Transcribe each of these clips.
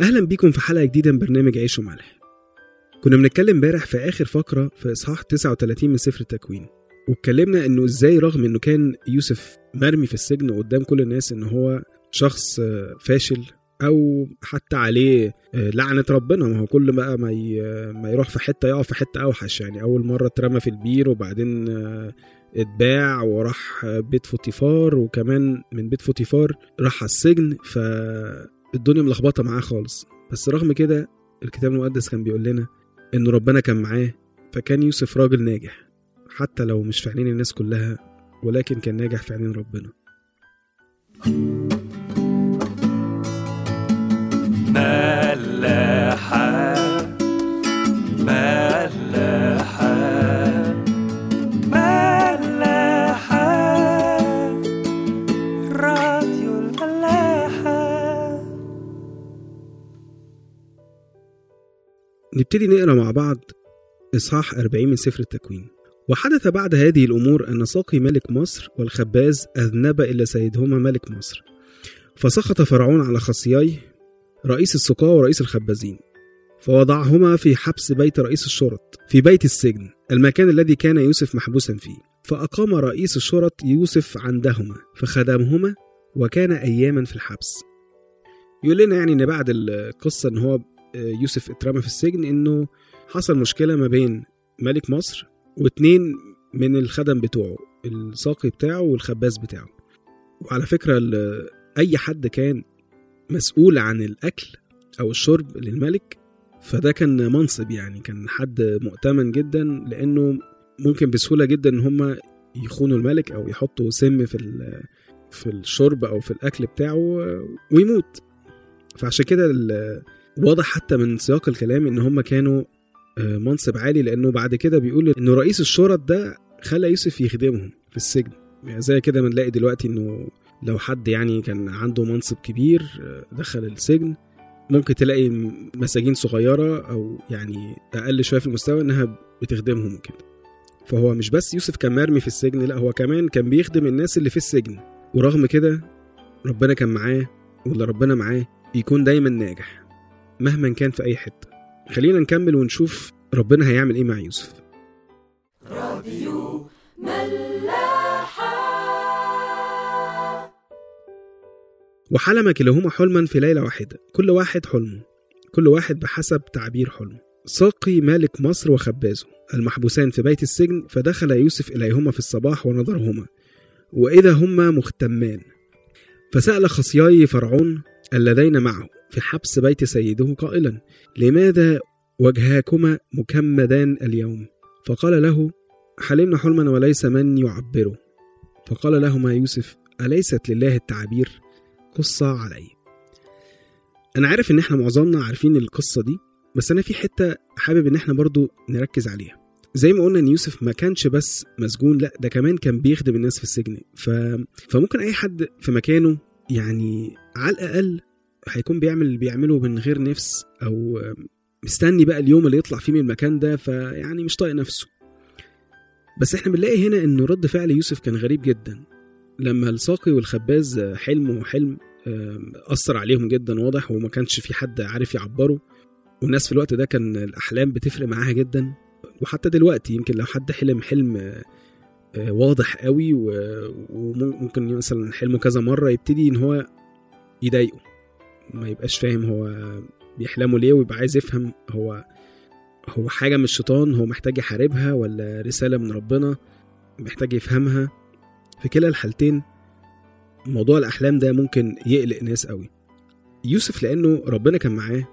أهلا بيكم في حلقة جديدة من برنامج عيش وملح. كنا بنتكلم امبارح في آخر فقرة في إصحاح 39 من سفر التكوين واتكلمنا إنه إزاي رغم إنه كان يوسف مرمي في السجن قدام كل الناس إن هو شخص آه، فاشل أو حتى عليه آه، لعنة ربنا. ما هو كل بقى ما ما يروح في حتة يقع في حتة أوحش يعني. أول مرة اترمى في البير وبعدين آه، اتباع وراح بيت فوتيفار وكمان من بيت فوتيفار راح السجن. فالدنيا ملخبطة معاه خالص. بس رغم كده الكتاب المقدس كان بيقول لنا إن ربنا كان معاه فكان يوسف راجل ناجح حتى لو مش في عينين الناس كلها ولكن كان ناجح في عينين ربنا. ملاحة نبتدي نقرأ مع بعض إصحاح 40 من سفر التكوين. وحدث بعد هذه الأمور أن ساقي ملك مصر والخباز أذنب إلى سيدهما ملك مصر. فسخط فرعون على خصييه رئيس السقاة ورئيس الخبازين. فوضعهما في حبس بيت رئيس الشرط في بيت السجن المكان الذي كان يوسف محبوسا فيه. فأقام رئيس الشرط يوسف عندهما فخدمهما وكان أياما في الحبس. يقول لنا يعني إن بعد القصة إن هو يوسف اترمى في السجن إنه حصل مشكلة ما بين ملك مصر واتنين من الخدم بتوعه الساقي بتاعه والخباز بتاعه. وعلى فكرة أي حد كان مسؤول عن الأكل أو الشرب للملك فده كان منصب يعني كان حد مؤتمن جدا لأنه ممكن بسهولة جدا إن هم يخونوا الملك أو يحطوا سم في في الشرب أو في الأكل بتاعه ويموت. فعشان كده واضح حتى من سياق الكلام إن هم كانوا آه، منصب عالي لأنه بعد كده بيقول إنه رئيس الشرط ده خلى يوسف يخدمهم في السجن. يعني زي كده ما نلاقي دلوقتي إنه لو حد يعني كان عنده منصب كبير آه، دخل السجن ممكن تلاقي مساجين صغيرة أو يعني أقل شوية في المستوى إنها بتخدمهم وكده. فهو مش بس يوسف كان مرمي في السجن لا هو كمان كان بيخدم الناس اللي في السجن. ورغم كده ربنا كان معاه واللي ربنا معاه يكون دايما ناجح. مهما كان في أي حتة. خلينا نكمل ونشوف ربنا هيعمل إيه مع يوسف. وحلم كلاهما حلما في ليلة واحدة. كل واحد حلمه. كل واحد بحسب تعبير حلمه. ساقي مالك مصر وخبازه. المحبوسان في بيت السجن فدخل يوسف إليهما في الصباح ونظرهما. وإذا هما مختمان. فسأل خصياي فرعون اللذين معه في حبس بيت سيده قائلا لماذا وجهاكما مكمدان اليوم؟ فقال له حلمنا حلما وليس من يعبره. فقال لهما يوسف أليست لله التعابير قصة علي؟ أنا عارف إن إحنا معظمنا عارفين القصة دي بس أنا في حتة حابب إن إحنا برضو نركز عليها. زي ما قلنا إن يوسف ما كانش بس مسجون لأ ده كمان كان بيخدم الناس في السجن. ف... فممكن أي حد في مكانه يعني على الأقل هيكون بيعمل اللي بيعمله من غير نفس أو مستني بقى اليوم اللي يطلع فيه من المكان ده فيعني مش طايق نفسه. بس إحنا بنلاقي هنا إنه رد فعل يوسف كان غريب جدا. لما الساقي والخباز حلم آم، أثر عليهم جدا واضح وما كانش في حد عارف يعبره. والناس في الوقت ده كان الأحلام بتفرق معاها جدا. وحتى دلوقتي يمكن لو حد حلم حلم آه، واضح قوي وممكن مثلا حلمه كذا مرة يبتدي إن هو يضايقه. ما يبقاش فاهم هو بيحلمه ليه ويبقى عايز يفهم هو هو حاجة من الشيطان هو محتاج يحاربها ولا رسالة من ربنا محتاج يفهمها؟ في كلا الحالتين موضوع الأحلام ده ممكن يقلق ناس قوي. يوسف لأنه ربنا كان معاه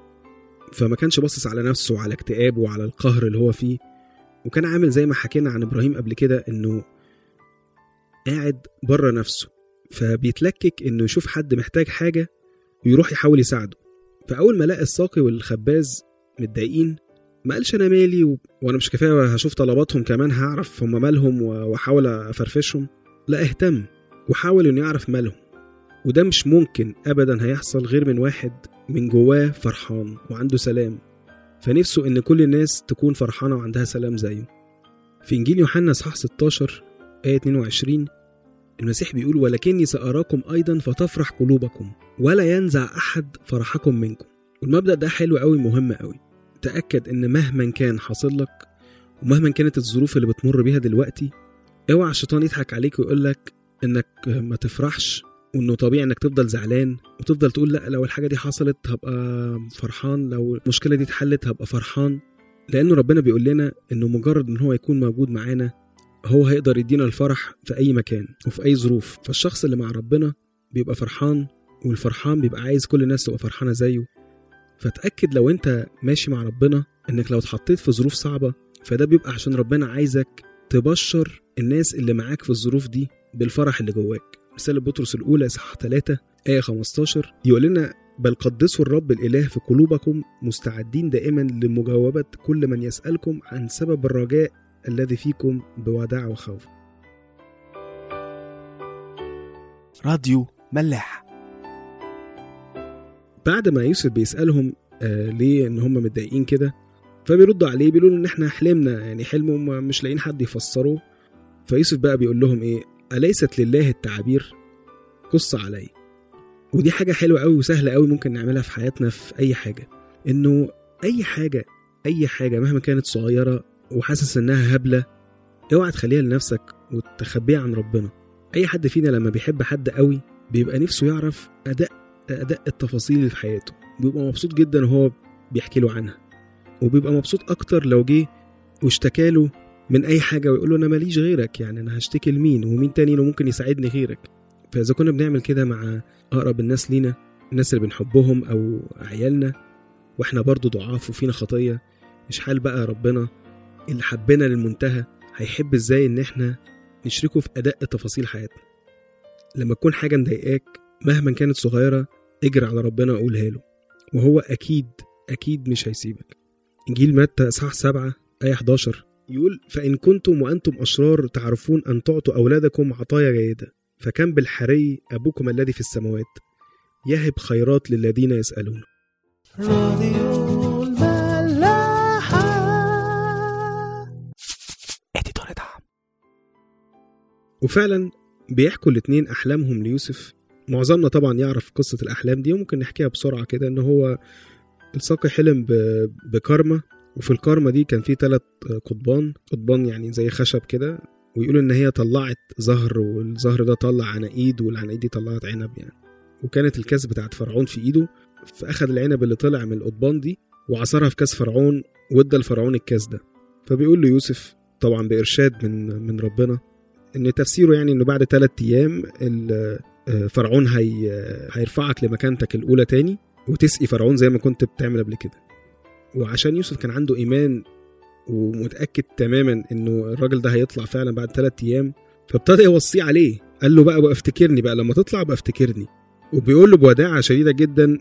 فما كانش باصص على نفسه وعلى اكتئابه وعلى القهر اللي هو فيه وكان عامل زي ما حكينا عن إبراهيم قبل كده إنه قاعد بره نفسه فبيتلكك إنه يشوف حد محتاج حاجة ويروح يحاول يساعده. فأول ما لقى الساقي والخباز متضايقين ما قالش أنا مالي و... وأنا مش كفاية هشوف طلباتهم كمان هعرف هم مالهم و- وأحاول أفرفشهم. لا اهتم وحاول إنه يعرف مالهم. وده مش ممكن أبدا هيحصل غير من واحد من جواه فرحان وعنده سلام. فنفسه إن كل الناس تكون فرحانة وعندها سلام زيه. في إنجيل يوحنا إصحاح 16 آية 22 المسيح بيقول ولكني سأراكم أيضا فتفرح قلوبكم. ولا ينزع أحد فرحكم منكم. والمبدأ ده حلو قوي مهم قوي تأكد إن مهما كان حاصل لك ومهما كانت الظروف اللي بتمر بيها دلوقتي اوعى الشيطان يضحك عليك ويقول لك إنك ما تفرحش وإنه طبيعي إنك تفضل زعلان وتفضل تقول لأ لو الحاجة دي حصلت هبقى فرحان لو المشكلة دي اتحلت هبقى فرحان. لأنه ربنا بيقول لنا إنه مجرد إن هو يكون موجود معانا هو هيقدر يدينا الفرح في أي مكان وفي أي ظروف. فالشخص اللي مع ربنا بيبقى فرحان والفرحان بيبقى عايز كل الناس تبقى فرحانة زيه. فتأكد لو انت ماشي مع ربنا انك لو اتحطيت في ظروف صعبة فده بيبقى عشان ربنا عايزك تبشر الناس اللي معاك في الظروف دي بالفرح اللي جواك. رسالة بطرس الأولى إصحاح 3 آية 15 يقول لنا بل قدسوا الرب الإله في قلوبكم مستعدين دائما لمجاوبة كل من يسألكم عن سبب الرجاء الذي فيكم بوداع وخوف. راديو ملاح. بعد ما يوسف بيسألهم آه ليه إن هم متضايقين كده؟ فبيردوا عليه بيقولوا له إن إحنا حلمنا يعني حلم مش لاقيين حد يفسره. فيوسف بقى بيقول لهم إيه؟ أليست لله التعابير قص علي. ودي حاجة حلوة قوي وسهلة قوي ممكن نعملها في حياتنا في أي حاجة. إنه أي حاجة أي حاجة مهما كانت صغيرة وحاسس إنها هبلة اوعى تخليها لنفسك وتخبيها عن ربنا. أي حد فينا لما بيحب حد قوي بيبقى نفسه يعرف أداء أداء التفاصيل اللي في حياته. بيبقى مبسوط جدا وهو بيحكي له عنها. وبيبقى مبسوط أكتر لو جه واشتكى له من أي حاجة ويقول له أنا ماليش غيرك يعني أنا هشتكي لمين ومين تاني اللي ممكن يساعدني غيرك. فإذا كنا بنعمل كده مع أقرب الناس لينا الناس اللي بنحبهم أو عيالنا وإحنا برضو ضعاف وفينا خطية مش حال بقى ربنا اللي حبنا للمنتهى هيحب إزاي إن إحنا نشركه في أداء تفاصيل حياتنا؟ لما تكون حاجة مضايقاك مهما كانت صغيرة اجري على ربنا وقولها له. وهو أكيد أكيد مش هيسيبك. إنجيل متى؟ اصحاح 7 آية 11 يقول فإن كنتم وأنتم أشرار تعرفون أن تعطوا أولادكم عطايا جيدة فكم بالحري أبوكم الذي في السماوات. يهب خيرات للذين يسألون. راديو الملاحة. اديتور دعم. وفعلا بيحكوا الاتنين أحلامهم ليوسف معظمنا طبعا يعرف قصة الأحلام دي وممكن نحكيها بسرعة كده إن هو الساقي حلم ب- بكرمة وفي الكرمة دي كان في ثلاث قضبان. قضبان يعني زي خشب كده ويقولوا إن هي طلعت زهر والزهر ده طلع عناقيد والعناقيد دي طلعت عنب يعني. وكانت الكاس بتاعت فرعون في إيده فأخد العنب اللي طلع من القضبان دي وعصرها في كاس فرعون وادى لفرعون الكاس ده. فبيقول له يوسف طبعا بإرشاد من من ربنا إن تفسيره يعني إنه بعد ثلاث أيام فرعون هي هيرفعك لمكانتك الأولى تاني وتسقي فرعون زي ما كنت بتعمل قبل كده. وعشان يوسف كان عنده إيمان ومتأكد تماما إنه الراجل ده هيطلع فعلا بعد ثلاث أيام فابتدى يوصيه عليه. قال له بقى بقى افتكرني بقى لما تطلع بقى افتكرني. وبيقول له بوداعة شديدة جدا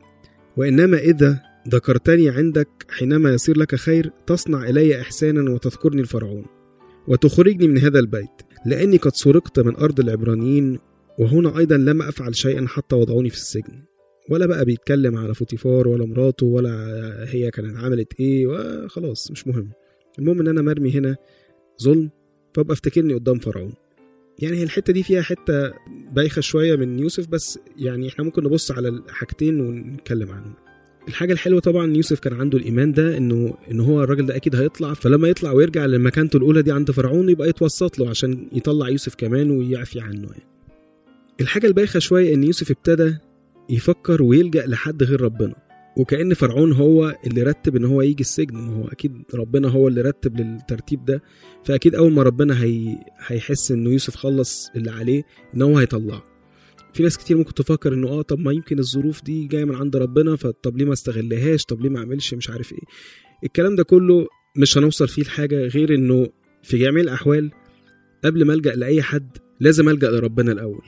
وإنما إذا ذكرتني عندك حينما يصير لك خير تصنع إلي احسانا وتذكرني الفرعون وتخرجني من هذا البيت لأني قد سرقت من أرض العبرانيين وهنا أيضا لم أفعل شيئا حتى وضعوني في السجن. ولا بقى بيتكلم على فوتيفار ولا مراته ولا هي كانت عملت إيه وخلاص مش مهم. المهم إن أنا مرمي هنا ظلم فأبقى افتكرني قدام فرعون. يعني هي الحتة دي فيها حتة بايخة شوية من يوسف بس يعني إحنا ممكن نبص على الحاجتين ونتكلم عنهم. الحاجة الحلوة طبعا يوسف كان عنده الإيمان ده إنه إن هو الراجل ده أكيد هيطلع فلما يطلع ويرجع لمكانته الأولى دي عند فرعون يبقى يتوسط له عشان يطلع يوسف كمان ويعفي عنه يعني. الحاجة البايخة شوية إن يوسف ابتدى يفكر ويلجأ لحد غير ربنا وكأن فرعون هو اللي رتب إن هو يجي السجن ما هو أكيد ربنا هو اللي رتب للترتيب ده فأكيد أول ما ربنا هي... هيحس إنه يوسف خلص اللي عليه إن هو هيطلعه. في ناس كتير ممكن تفكر إنه آه طب ما يمكن الظروف دي جاية من عند ربنا فطب ليه ما استغلهاش؟ طب ليه ما اعملش مش عارف إيه؟ الكلام ده كله مش هنوصل فيه لحاجة غير إنه في جميع الأحوال قبل ما ألجأ لأي حد لازم ألجأ لربنا الأول.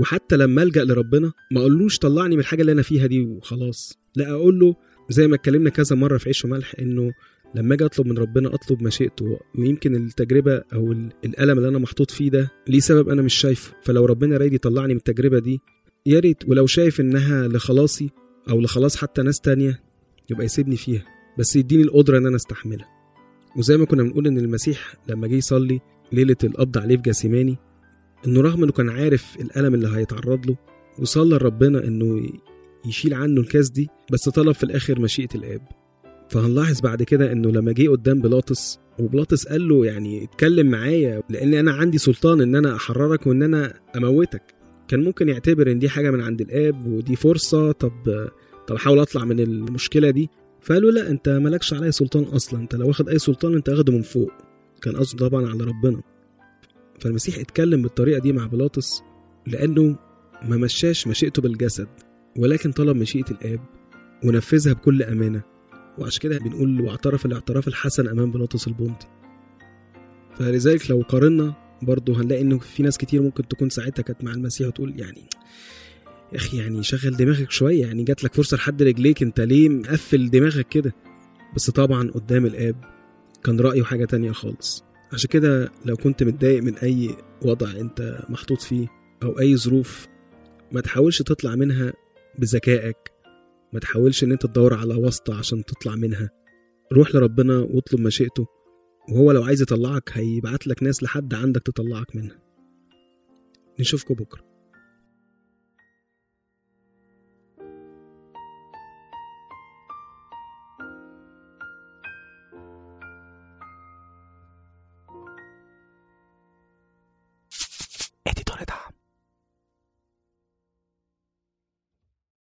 وحتى لما ألجأ لربنا ما أقولوش طلعني من الحاجة اللي أنا فيها دي وخلاص. لا أقول له زي ما اتكلمنا كذا مرة في عيش وملح إنه لما أجي أطلب من ربنا أطلب مشيئته ويمكن التجربة أو ال- الألم اللي أنا محطوط فيه ده ليه سبب أنا مش شايفه. فلو ربنا رايد يطلعني من التجربة دي يا ريت ولو شايف إنها لخلاصي أو لخلاص حتى ناس تانية يبقى يسيبني فيها. بس يديني القدرة إن أنا أستحملها. وزي ما كنا بنقول إن المسيح لما جه يصلي ليلة القبض عليه في جاسيماني إنه رغم إنه كان عارف الألم اللي هيتعرض له وصلى لربنا إنه يشيل عنه الكاس دي بس طلب في الآخر مشيئة الآب. فهنلاحظ بعد كده إنه لما جه قدام بيلاطس وبيلاطس قال له يعني اتكلم معايا لأن أنا عندي سلطان إن أنا أحررك وإن أنا أموتك. كان ممكن يعتبر إن دي حاجة من عند الآب ودي فرصة طب طب أحاول أطلع من المشكلة دي. فقالوا لا أنت مالكش عليا سلطان أصلا. أنت لو واخد أي سلطان أنت واخده من فوق. كان قصده طبعا على ربنا. فالمسيح اتكلم بالطريقة دي مع بيلاطس لأنه ما مشاش مشيئته بالجسد ولكن طلب مشيئة الآب ونفذها بكل أمانة. وعشان كده بنقول واعترف الاعتراف الحسن أمام بيلاطس البنطي فلذلك لو قارنا برضه هنلاقي إنه في ناس كتير ممكن تكون ساعتها كانت مع المسيح وتقول يعني يا أخي يعني شغل دماغك شوية يعني جات لك فرصة لحد رجليك أنت ليه مقفل دماغك كده؟ بس طبعا قدام الآب كان رأيه حاجة تانية خالص. عشان كده لو كنت متضايق من أي وضع أنت محطوط فيه أو أي ظروف ما تحاولش تطلع منها بذكائك. ما تحاولش إن أنت تدور على واسطة عشان تطلع منها. روح لربنا واطلب مشيئته وهو لو عايز يطلعك هيبعت لك ناس لحد عندك تطلعك منها. نشوفكم بكرة.